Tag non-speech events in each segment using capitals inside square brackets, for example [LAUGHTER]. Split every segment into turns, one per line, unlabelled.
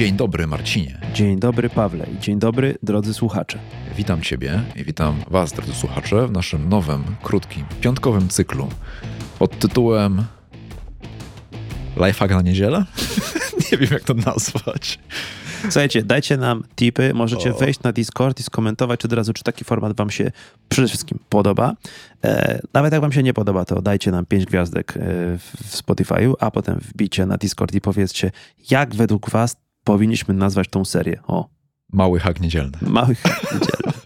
Dzień dobry, Marcinie.
Dzień dobry, Pawle. I dzień dobry, drodzy słuchacze.
Witam Ciebie i witam Was, drodzy słuchacze, w naszym nowym, krótkim, piątkowym cyklu pod tytułem Lifehack na niedzielę? [LAUGHS] Nie wiem, jak to nazwać.
Słuchajcie, dajcie nam tipy, możecie o. wejść na Discord i skomentować od razu, czy taki format wam się przede wszystkim podoba. E, nawet jak wam się nie podoba, to dajcie nam 5 gwiazdek e, w Spotify'u, a potem wbicie na Discord i powiedzcie, jak według was powinniśmy nazwać tą serię. O.
Mały hak niedzielny.
Mały hak niedzielny. [LAUGHS]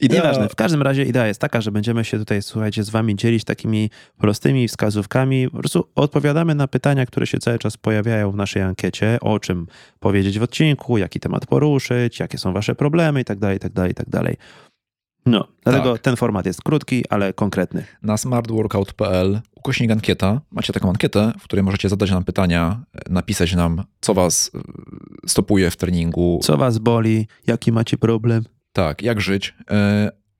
Idea... Nieważne, w każdym razie idea jest taka, że będziemy się tutaj, słuchajcie, z wami dzielić takimi prostymi wskazówkami. Po prostu odpowiadamy na pytania, które się cały czas pojawiają w naszej ankiecie, o czym powiedzieć w odcinku, jaki temat poruszyć, jakie są wasze problemy i tak dalej, No, dlatego tak. ten format jest krótki, ale konkretny.
Na smartworkout.pl ukośnik ankieta. Macie taką ankietę, w której możecie zadać nam pytania, napisać nam, co was e, stopuje w treningu.
Co was boli, jaki macie problem.
Tak, jak żyć.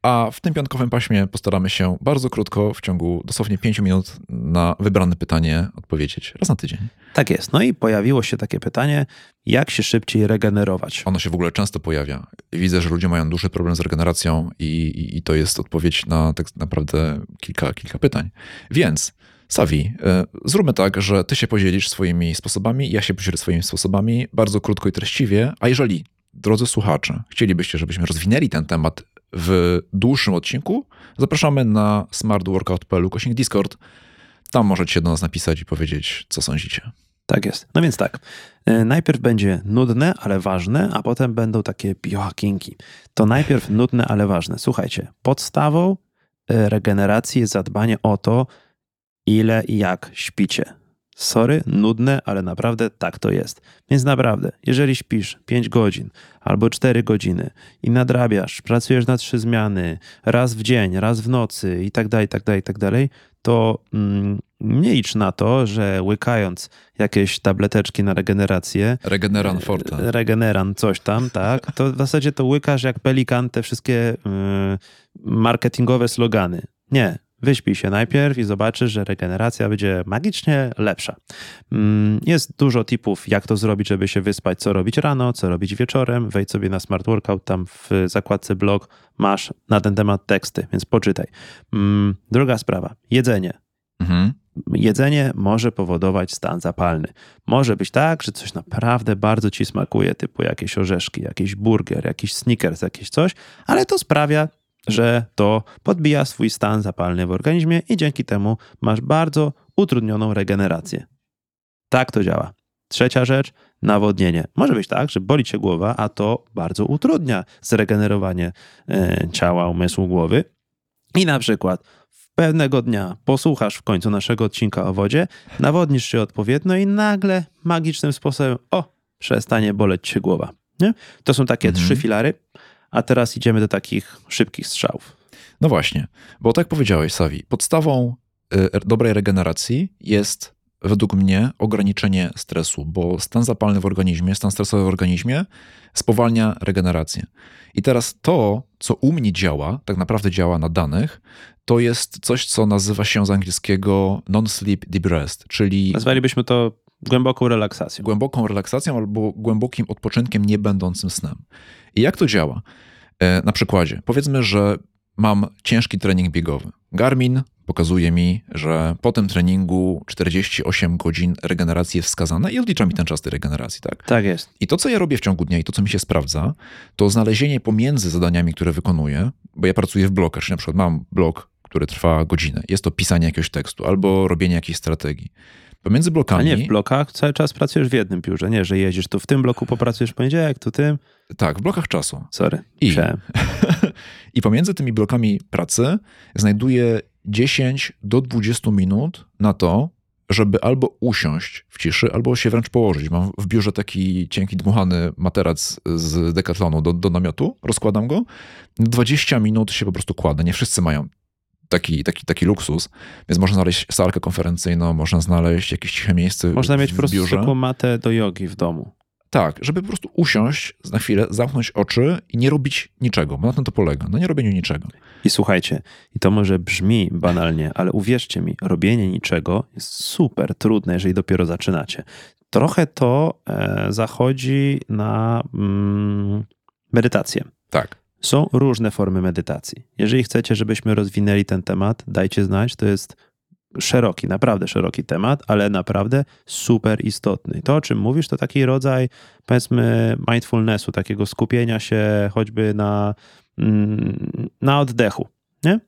A w tym piątkowym paśmie postaramy się bardzo krótko, w ciągu dosłownie 5 minut, na wybrane pytanie odpowiedzieć raz na tydzień.
Tak jest. No i pojawiło się takie pytanie, jak się szybciej regenerować?
Ono się w ogóle często pojawia. Widzę, że ludzie mają duży problem z regeneracją i, i, i to jest odpowiedź na tak naprawdę kilka, kilka pytań. Więc Savi, e, zróbmy tak, że ty się podzielisz swoimi sposobami, ja się podzielę swoimi sposobami, bardzo krótko i treściwie, a jeżeli drodzy słuchacze, chcielibyście, żebyśmy rozwinęli ten temat w dłuższym odcinku, zapraszamy na smartworkout.pl kośnik Discord. Tam możecie do nas napisać i powiedzieć, co sądzicie.
Tak jest. No więc tak. E, najpierw będzie nudne, ale ważne, a potem będą takie biohackingi. To najpierw nudne, ale ważne. Słuchajcie, podstawą e, regeneracji jest zadbanie o to, ile i jak śpicie. Sorry, nudne, ale naprawdę tak to jest. Więc naprawdę, jeżeli śpisz 5 godzin albo 4 godziny i nadrabiasz, pracujesz na trzy zmiany, raz w dzień, raz w nocy i tak dalej, tak dalej, tak dalej, to mm, nie licz na to, że łykając jakieś tableteczki na regenerację.
Regeneran Forte.
E, regeneran, coś tam, tak. To w zasadzie to łykasz jak pelikan te wszystkie yy, marketingowe slogany. Nie, Wyśpij się najpierw i zobaczysz, że regeneracja będzie magicznie lepsza. Mm, jest dużo tipów, jak to zrobić, żeby się wyspać, co robić rano, co robić wieczorem. Wejdź sobie na Smart Workout, tam w zakładce blog masz na ten temat teksty, więc poczytaj. Mm, druga sprawa, jedzenie. Mhm. Jedzenie może powodować stan zapalny. Może być tak, że coś naprawdę bardzo ci smakuje, typu jakieś orzeszki, jakiś burger, jakiś sneakers, jakieś coś, ale to sprawia, że to podbija swój stan zapalny w organizmie i dzięki temu masz bardzo utrudnioną regenerację. Tak to działa. Trzecia rzecz, nawodnienie. Może być tak, że boli cię głowa, a to bardzo utrudnia zregenerowanie e, ciała, umysłu, głowy. I na przykład pewnego dnia posłuchasz w końcu naszego odcinka o wodzie, nawodnisz się odpowiednio i nagle magicznym sposobem, o, przestanie boleć cię głowa. Nie? To są takie mhm. trzy filary. A teraz idziemy do takich szybkich strzałów.
No właśnie, bo tak powiedziałeś, Savi, podstawą y, dobrej regeneracji jest według mnie ograniczenie stresu, bo stan zapalny w organizmie, stan stresowy w organizmie spowalnia regenerację. I teraz to, co u mnie działa, tak naprawdę działa na danych, to jest coś, co nazywa się z angielskiego non-sleep deep rest, czyli...
Nazwalibyśmy to głęboką relaksacją.
Głęboką relaksacją albo głębokim odpoczynkiem nie będącym snem. I jak to działa? E, na przykładzie, powiedzmy, że mam ciężki trening biegowy. Garmin pokazuje mi, że po tym treningu 48 godzin regeneracji jest wskazane i odlicza mi ten czas tej regeneracji, tak?
Tak jest.
I to, co ja robię w ciągu dnia i to, co mi się sprawdza, to znalezienie pomiędzy zadaniami, które wykonuję, bo ja pracuję w blokach, czyli na przykład mam blok, który trwa godzinę. Jest to pisanie jakiegoś tekstu albo robienie jakiejś strategii. Pomiędzy blokami.
A nie w blokach, cały czas pracujesz w jednym biurze. Nie, że jedziesz tu w tym bloku, popracujesz w poniedziałek, tu tym.
Tak, w blokach czasu.
Sorry.
I, [LAUGHS] I pomiędzy tymi blokami pracy znajduję 10 do 20 minut na to, żeby albo usiąść w ciszy, albo się wręcz położyć. Mam w biurze taki cienki, dmuchany materac z dekatlonu do, do namiotu, rozkładam go. 20 minut się po prostu kładę. Nie wszyscy mają taki, taki, taki luksus, więc można znaleźć salkę konferencyjną, można znaleźć jakieś ciche miejsce
Można mieć
w
po prostu
biurze.
matę do jogi w domu.
Tak, żeby po prostu usiąść na chwilę, zamknąć oczy i nie robić niczego, bo na tym to polega, na nie robieniu niczego.
I słuchajcie, i to może brzmi banalnie, ale uwierzcie mi, robienie niczego jest super trudne, jeżeli dopiero zaczynacie. Trochę to e, zachodzi na mm, medytację.
Tak.
Są różne formy medytacji. Jeżeli chcecie, żebyśmy rozwinęli ten temat, dajcie znać. To jest szeroki, naprawdę szeroki temat, ale naprawdę super istotny. To, o czym mówisz, to taki rodzaj, powiedzmy, mindfulnessu, takiego skupienia się choćby na, mm, na oddechu. Nie?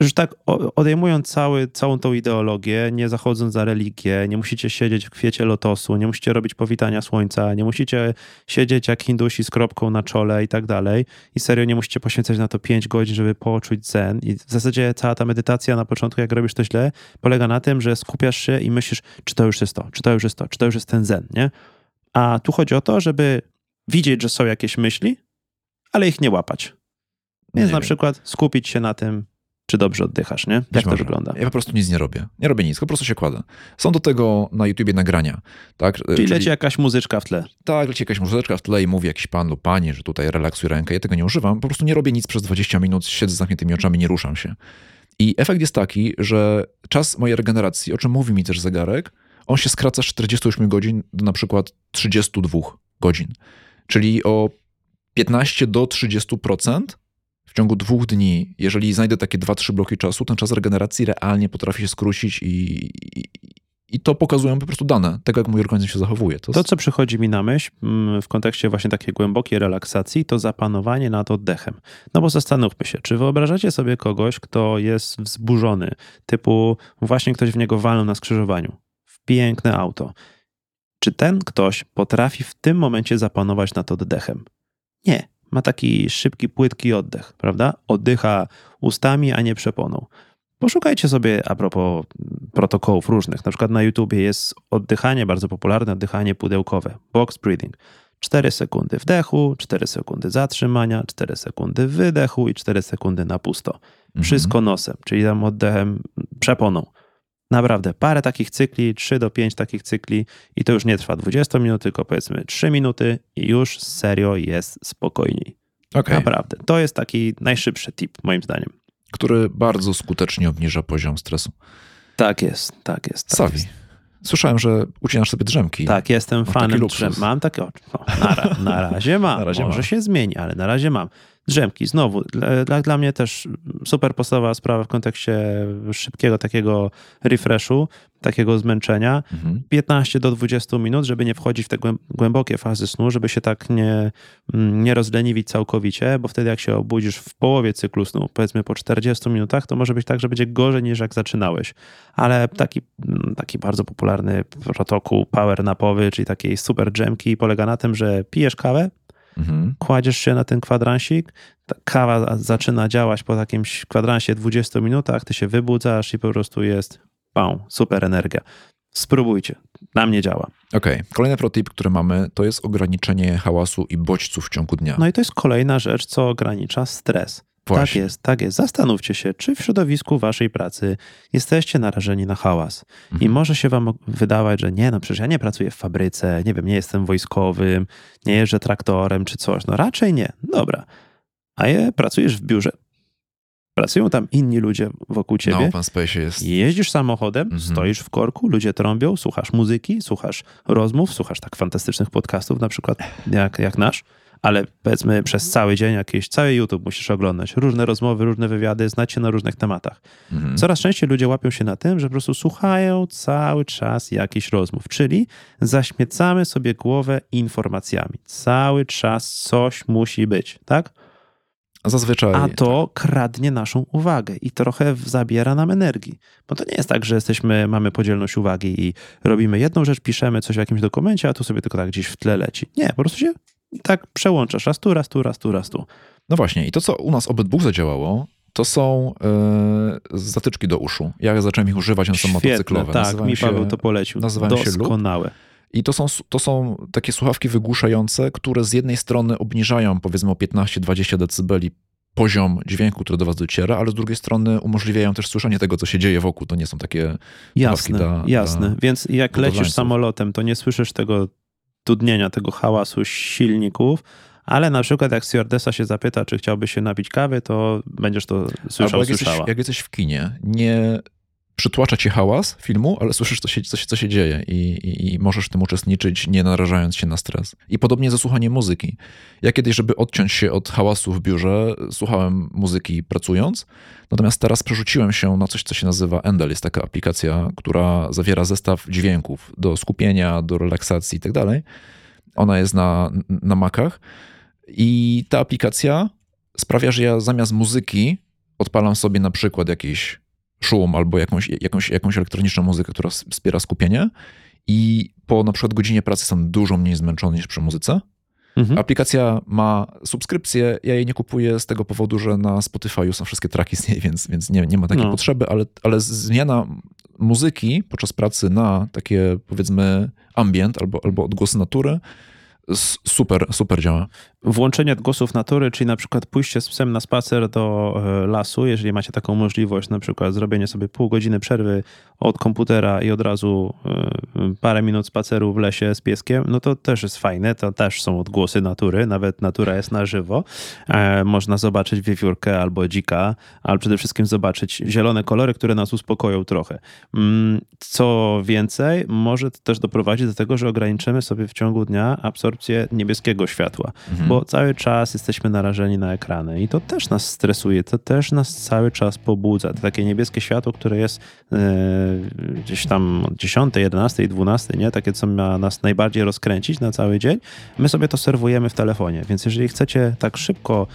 Już tak odejmując cały, całą tą ideologię, nie zachodząc za religię, nie musicie siedzieć w kwiecie lotosu, nie musicie robić powitania słońca, nie musicie siedzieć jak Hindusi z kropką na czole i tak dalej. I serio nie musicie poświęcać na to 5 godzin, żeby poczuć zen. I w zasadzie cała ta medytacja na początku, jak robisz to źle, polega na tym, że skupiasz się i myślisz, czy to już jest to, czy to już jest to, czy to już jest ten zen, nie? A tu chodzi o to, żeby widzieć, że są jakieś myśli, ale ich nie łapać. Więc nie na wiem. przykład skupić się na tym, czy dobrze oddychasz, nie? Jak to wygląda?
Ja po prostu nic nie robię. Nie robię nic, po prostu się kładę. Są do tego na YouTubie nagrania. Tak?
Czyli, Czyli leci jakaś muzyczka w tle.
Tak, leci jakaś muzyczka w tle i mówi jakiś pan lub pani, że tutaj relaksuj rękę. Ja tego nie używam. Po prostu nie robię nic przez 20 minut, siedzę z zamkniętymi oczami, nie ruszam się. I efekt jest taki, że czas mojej regeneracji, o czym mówi mi też zegarek, on się skraca z 48 godzin do na przykład 32 godzin. Czyli o 15 do 30% w ciągu dwóch dni, jeżeli znajdę takie dwa, trzy bloki czasu, ten czas regeneracji realnie potrafi się skrócić i, i, i to pokazują po prostu dane, tego jak mój organizm się zachowuje.
To, to, co przychodzi mi na myśl mm, w kontekście właśnie takiej głębokiej relaksacji, to zapanowanie nad oddechem. No bo zastanówmy się, czy wyobrażacie sobie kogoś, kto jest wzburzony, typu właśnie ktoś w niego walnął na skrzyżowaniu, w piękne auto. Czy ten ktoś potrafi w tym momencie zapanować nad oddechem? Nie ma taki szybki, płytki oddech, prawda? Oddycha ustami, a nie przeponą. Poszukajcie sobie a propos protokołów różnych. Na przykład na YouTubie jest oddychanie, bardzo popularne oddychanie pudełkowe, box breathing. 4 sekundy wdechu, 4 sekundy zatrzymania, 4 sekundy wydechu i 4 sekundy na pusto. Mhm. Wszystko nosem, czyli tam oddechem przeponą. Naprawdę, parę takich cykli, 3 do 5 takich cykli i to już nie trwa 20 minut, tylko powiedzmy 3 minuty i już serio jest spokojniej. Okay. Naprawdę. To jest taki najszybszy tip, moim zdaniem.
Który bardzo skutecznie obniża poziom stresu.
Tak jest, tak jest. Tak
Sawi.
Jest.
Słyszałem, że ucinasz sobie drzemki.
Tak, jestem fanem drzem. Mam takie oczy. No, na, na, [LAUGHS] razie mam. na razie Może się zmieni, ale na razie mam. Drzemki, znowu, dla, dla mnie też super podstawowa sprawa w kontekście szybkiego takiego refreshu, takiego zmęczenia. Mhm. 15 do 20 minut, żeby nie wchodzić w te głębokie fazy snu, żeby się tak nie, mm, nie rozleniwić całkowicie, bo wtedy jak się obudzisz w połowie cyklu snu, powiedzmy po 40 minutach, to może być tak, że będzie gorzej niż jak zaczynałeś. Ale taki, mm, taki bardzo popularny protokół power napowy, czyli takiej super drzemki polega na tym, że pijesz kawę, Mhm. Kładziesz się na ten kwadransik, kawa zaczyna działać po jakimś kwadransie 20 minutach, ty się wybudzasz i po prostu jest pał, super energia. Spróbujcie. Na mnie działa.
Okej. Okay. Kolejny protip, który mamy, to jest ograniczenie hałasu i bodźców w ciągu dnia.
No i to jest kolejna rzecz, co ogranicza stres. Właśnie. Tak jest, tak jest. Zastanówcie się, czy w środowisku waszej pracy jesteście narażeni na hałas. Mhm. I może się wam wydawać, że nie, no przecież ja nie pracuję w fabryce, nie wiem, nie jestem wojskowym, nie jeżdżę traktorem czy coś. No raczej nie. Dobra. A je pracujesz w biurze. Pracują tam inni ludzie wokół ciebie.
No, pan Space jest.
Jeździsz samochodem, mhm. stoisz w korku, ludzie trąbią, słuchasz muzyki, słuchasz rozmów, słuchasz tak fantastycznych podcastów, na przykład jak, jak nasz ale powiedzmy przez cały dzień jakiś, cały YouTube musisz oglądać, różne rozmowy, różne wywiady, znać się na różnych tematach. Mhm. Coraz częściej ludzie łapią się na tym, że po prostu słuchają cały czas jakichś rozmów, czyli zaśmiecamy sobie głowę informacjami. Cały czas coś musi być, tak?
Zazwyczaj.
A to tak. kradnie naszą uwagę i trochę zabiera nam energii. Bo to nie jest tak, że jesteśmy, mamy podzielność uwagi i robimy jedną rzecz, piszemy coś w jakimś dokumencie, a tu sobie tylko tak gdzieś w tle leci. Nie, po prostu się tak przełączasz raz tu, raz tu, raz tu, raz tu.
No właśnie, i to, co u nas obydwu zadziałało, to są yy, zatyczki do uszu. Ja zacząłem ich używać, one są motocyklowe.
Tak, nazywają mi Paweł się, to polecił. Nazywają Doskonałe. Się
I to są, to są takie słuchawki wygłuszające, które z jednej strony obniżają powiedzmy o 15-20 decybeli poziom dźwięku, który do was dociera, ale z drugiej strony umożliwiają też słyszenie tego, co się dzieje wokół. To nie są takie
jasne, dla, Jasne, więc jak lecisz samolotem, to nie słyszysz tego dudnienia, tego hałasu silników, ale na przykład jak stewardessa się zapyta, czy chciałby się napić kawy, to będziesz to słyszał,
Albo jak
słyszała.
jesteś, jak jesteś w kinie, nie przytłacza cię hałas filmu, ale słyszysz, co się, co się, co się dzieje i, i, i możesz w tym uczestniczyć, nie narażając się na stres. I podobnie ze słuchaniem muzyki. Ja kiedyś, żeby odciąć się od hałasu w biurze, słuchałem muzyki pracując, natomiast teraz przerzuciłem się na coś, co się nazywa Endel. Jest taka aplikacja, która zawiera zestaw dźwięków do skupienia, do relaksacji i tak dalej. Ona jest na, na Macach i ta aplikacja sprawia, że ja zamiast muzyki odpalam sobie na przykład jakiś szum albo jakąś, jakąś, jakąś elektroniczną muzykę, która wspiera skupienie i po na przykład godzinie pracy jestem dużo mniej zmęczony niż przy muzyce.
Mhm.
Aplikacja ma subskrypcję, ja jej nie kupuję z tego powodu, że na Spotify są wszystkie traki z niej, więc, więc nie, nie ma takiej
No.
potrzeby, ale, ale zmiana muzyki podczas pracy na takie powiedzmy ambient albo, albo odgłosy natury super, super działa.
Włączenie odgłosów natury, czyli na przykład pójście z psem na spacer do e, lasu, jeżeli macie taką możliwość, na przykład zrobienie sobie pół godziny przerwy od komputera i od razu e, parę minut spaceru w lesie z pieskiem, no to też jest fajne, to też są odgłosy natury, nawet natura jest na żywo. E, Można zobaczyć wiewiórkę albo dzika, ale przede wszystkim zobaczyć zielone kolory, które nas uspokoją trochę. Mm, Co więcej, może to też doprowadzić do tego, że ograniczymy sobie w ciągu dnia absorpcję niebieskiego światła bo cały czas jesteśmy narażeni na ekrany i to też nas stresuje, to też nas cały czas pobudza. To takie niebieskie światło, które jest e, gdzieś tam od 10, 11, 12, nie? Takie, co ma nas najbardziej rozkręcić na cały dzień, my sobie to serwujemy w telefonie, więc jeżeli chcecie tak szybko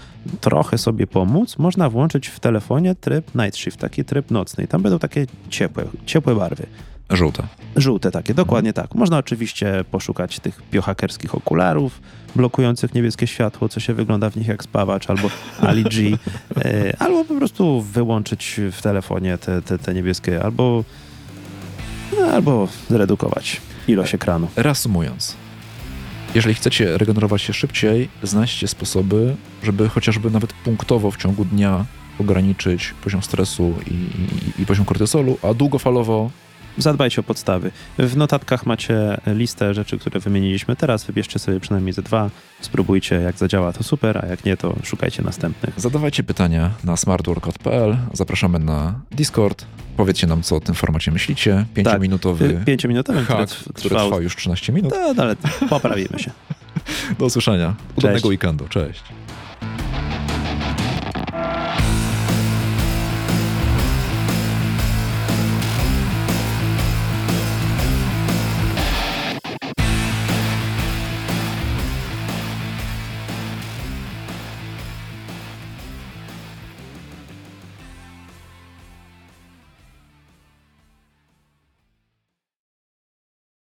trochę sobie pomóc, można włączyć w telefonie tryb night shift, taki tryb nocny i tam będą takie ciepłe, ciepłe barwy.
Żółte.
Żółte takie, dokładnie tak. Można oczywiście poszukać tych biohakerskich okularów blokujących niebieskie światło, co się wygląda w nich jak spawacz, albo [LAUGHS] Ali G, e, albo po prostu wyłączyć w telefonie te, te, te niebieskie, albo, albo zredukować ilość ekranu.
Reasumując, jeżeli chcecie regenerować się szybciej, znajdźcie sposoby, żeby chociażby nawet punktowo w ciągu dnia ograniczyć poziom stresu i, i, i poziom kortyzolu, a długofalowo
Zadbajcie o podstawy. W notatkach macie listę rzeczy, które wymieniliśmy teraz. Wybierzcie sobie przynajmniej ze dwa, spróbujcie, jak zadziała, to super, a jak nie, to szukajcie następnych.
zadawajcie pytania na smartworkout.pl. Zapraszamy na Discord. Powiedzcie nam, co o tym formacie myślicie. Pięciominutowy
Pięciominutowy, który
hak,
trw-
który
trwał
trwa już 13 minut.
No, ale poprawimy się. [LAUGHS]
Do usłyszenia. Udanego
Cześć.
weekendu. Cześć.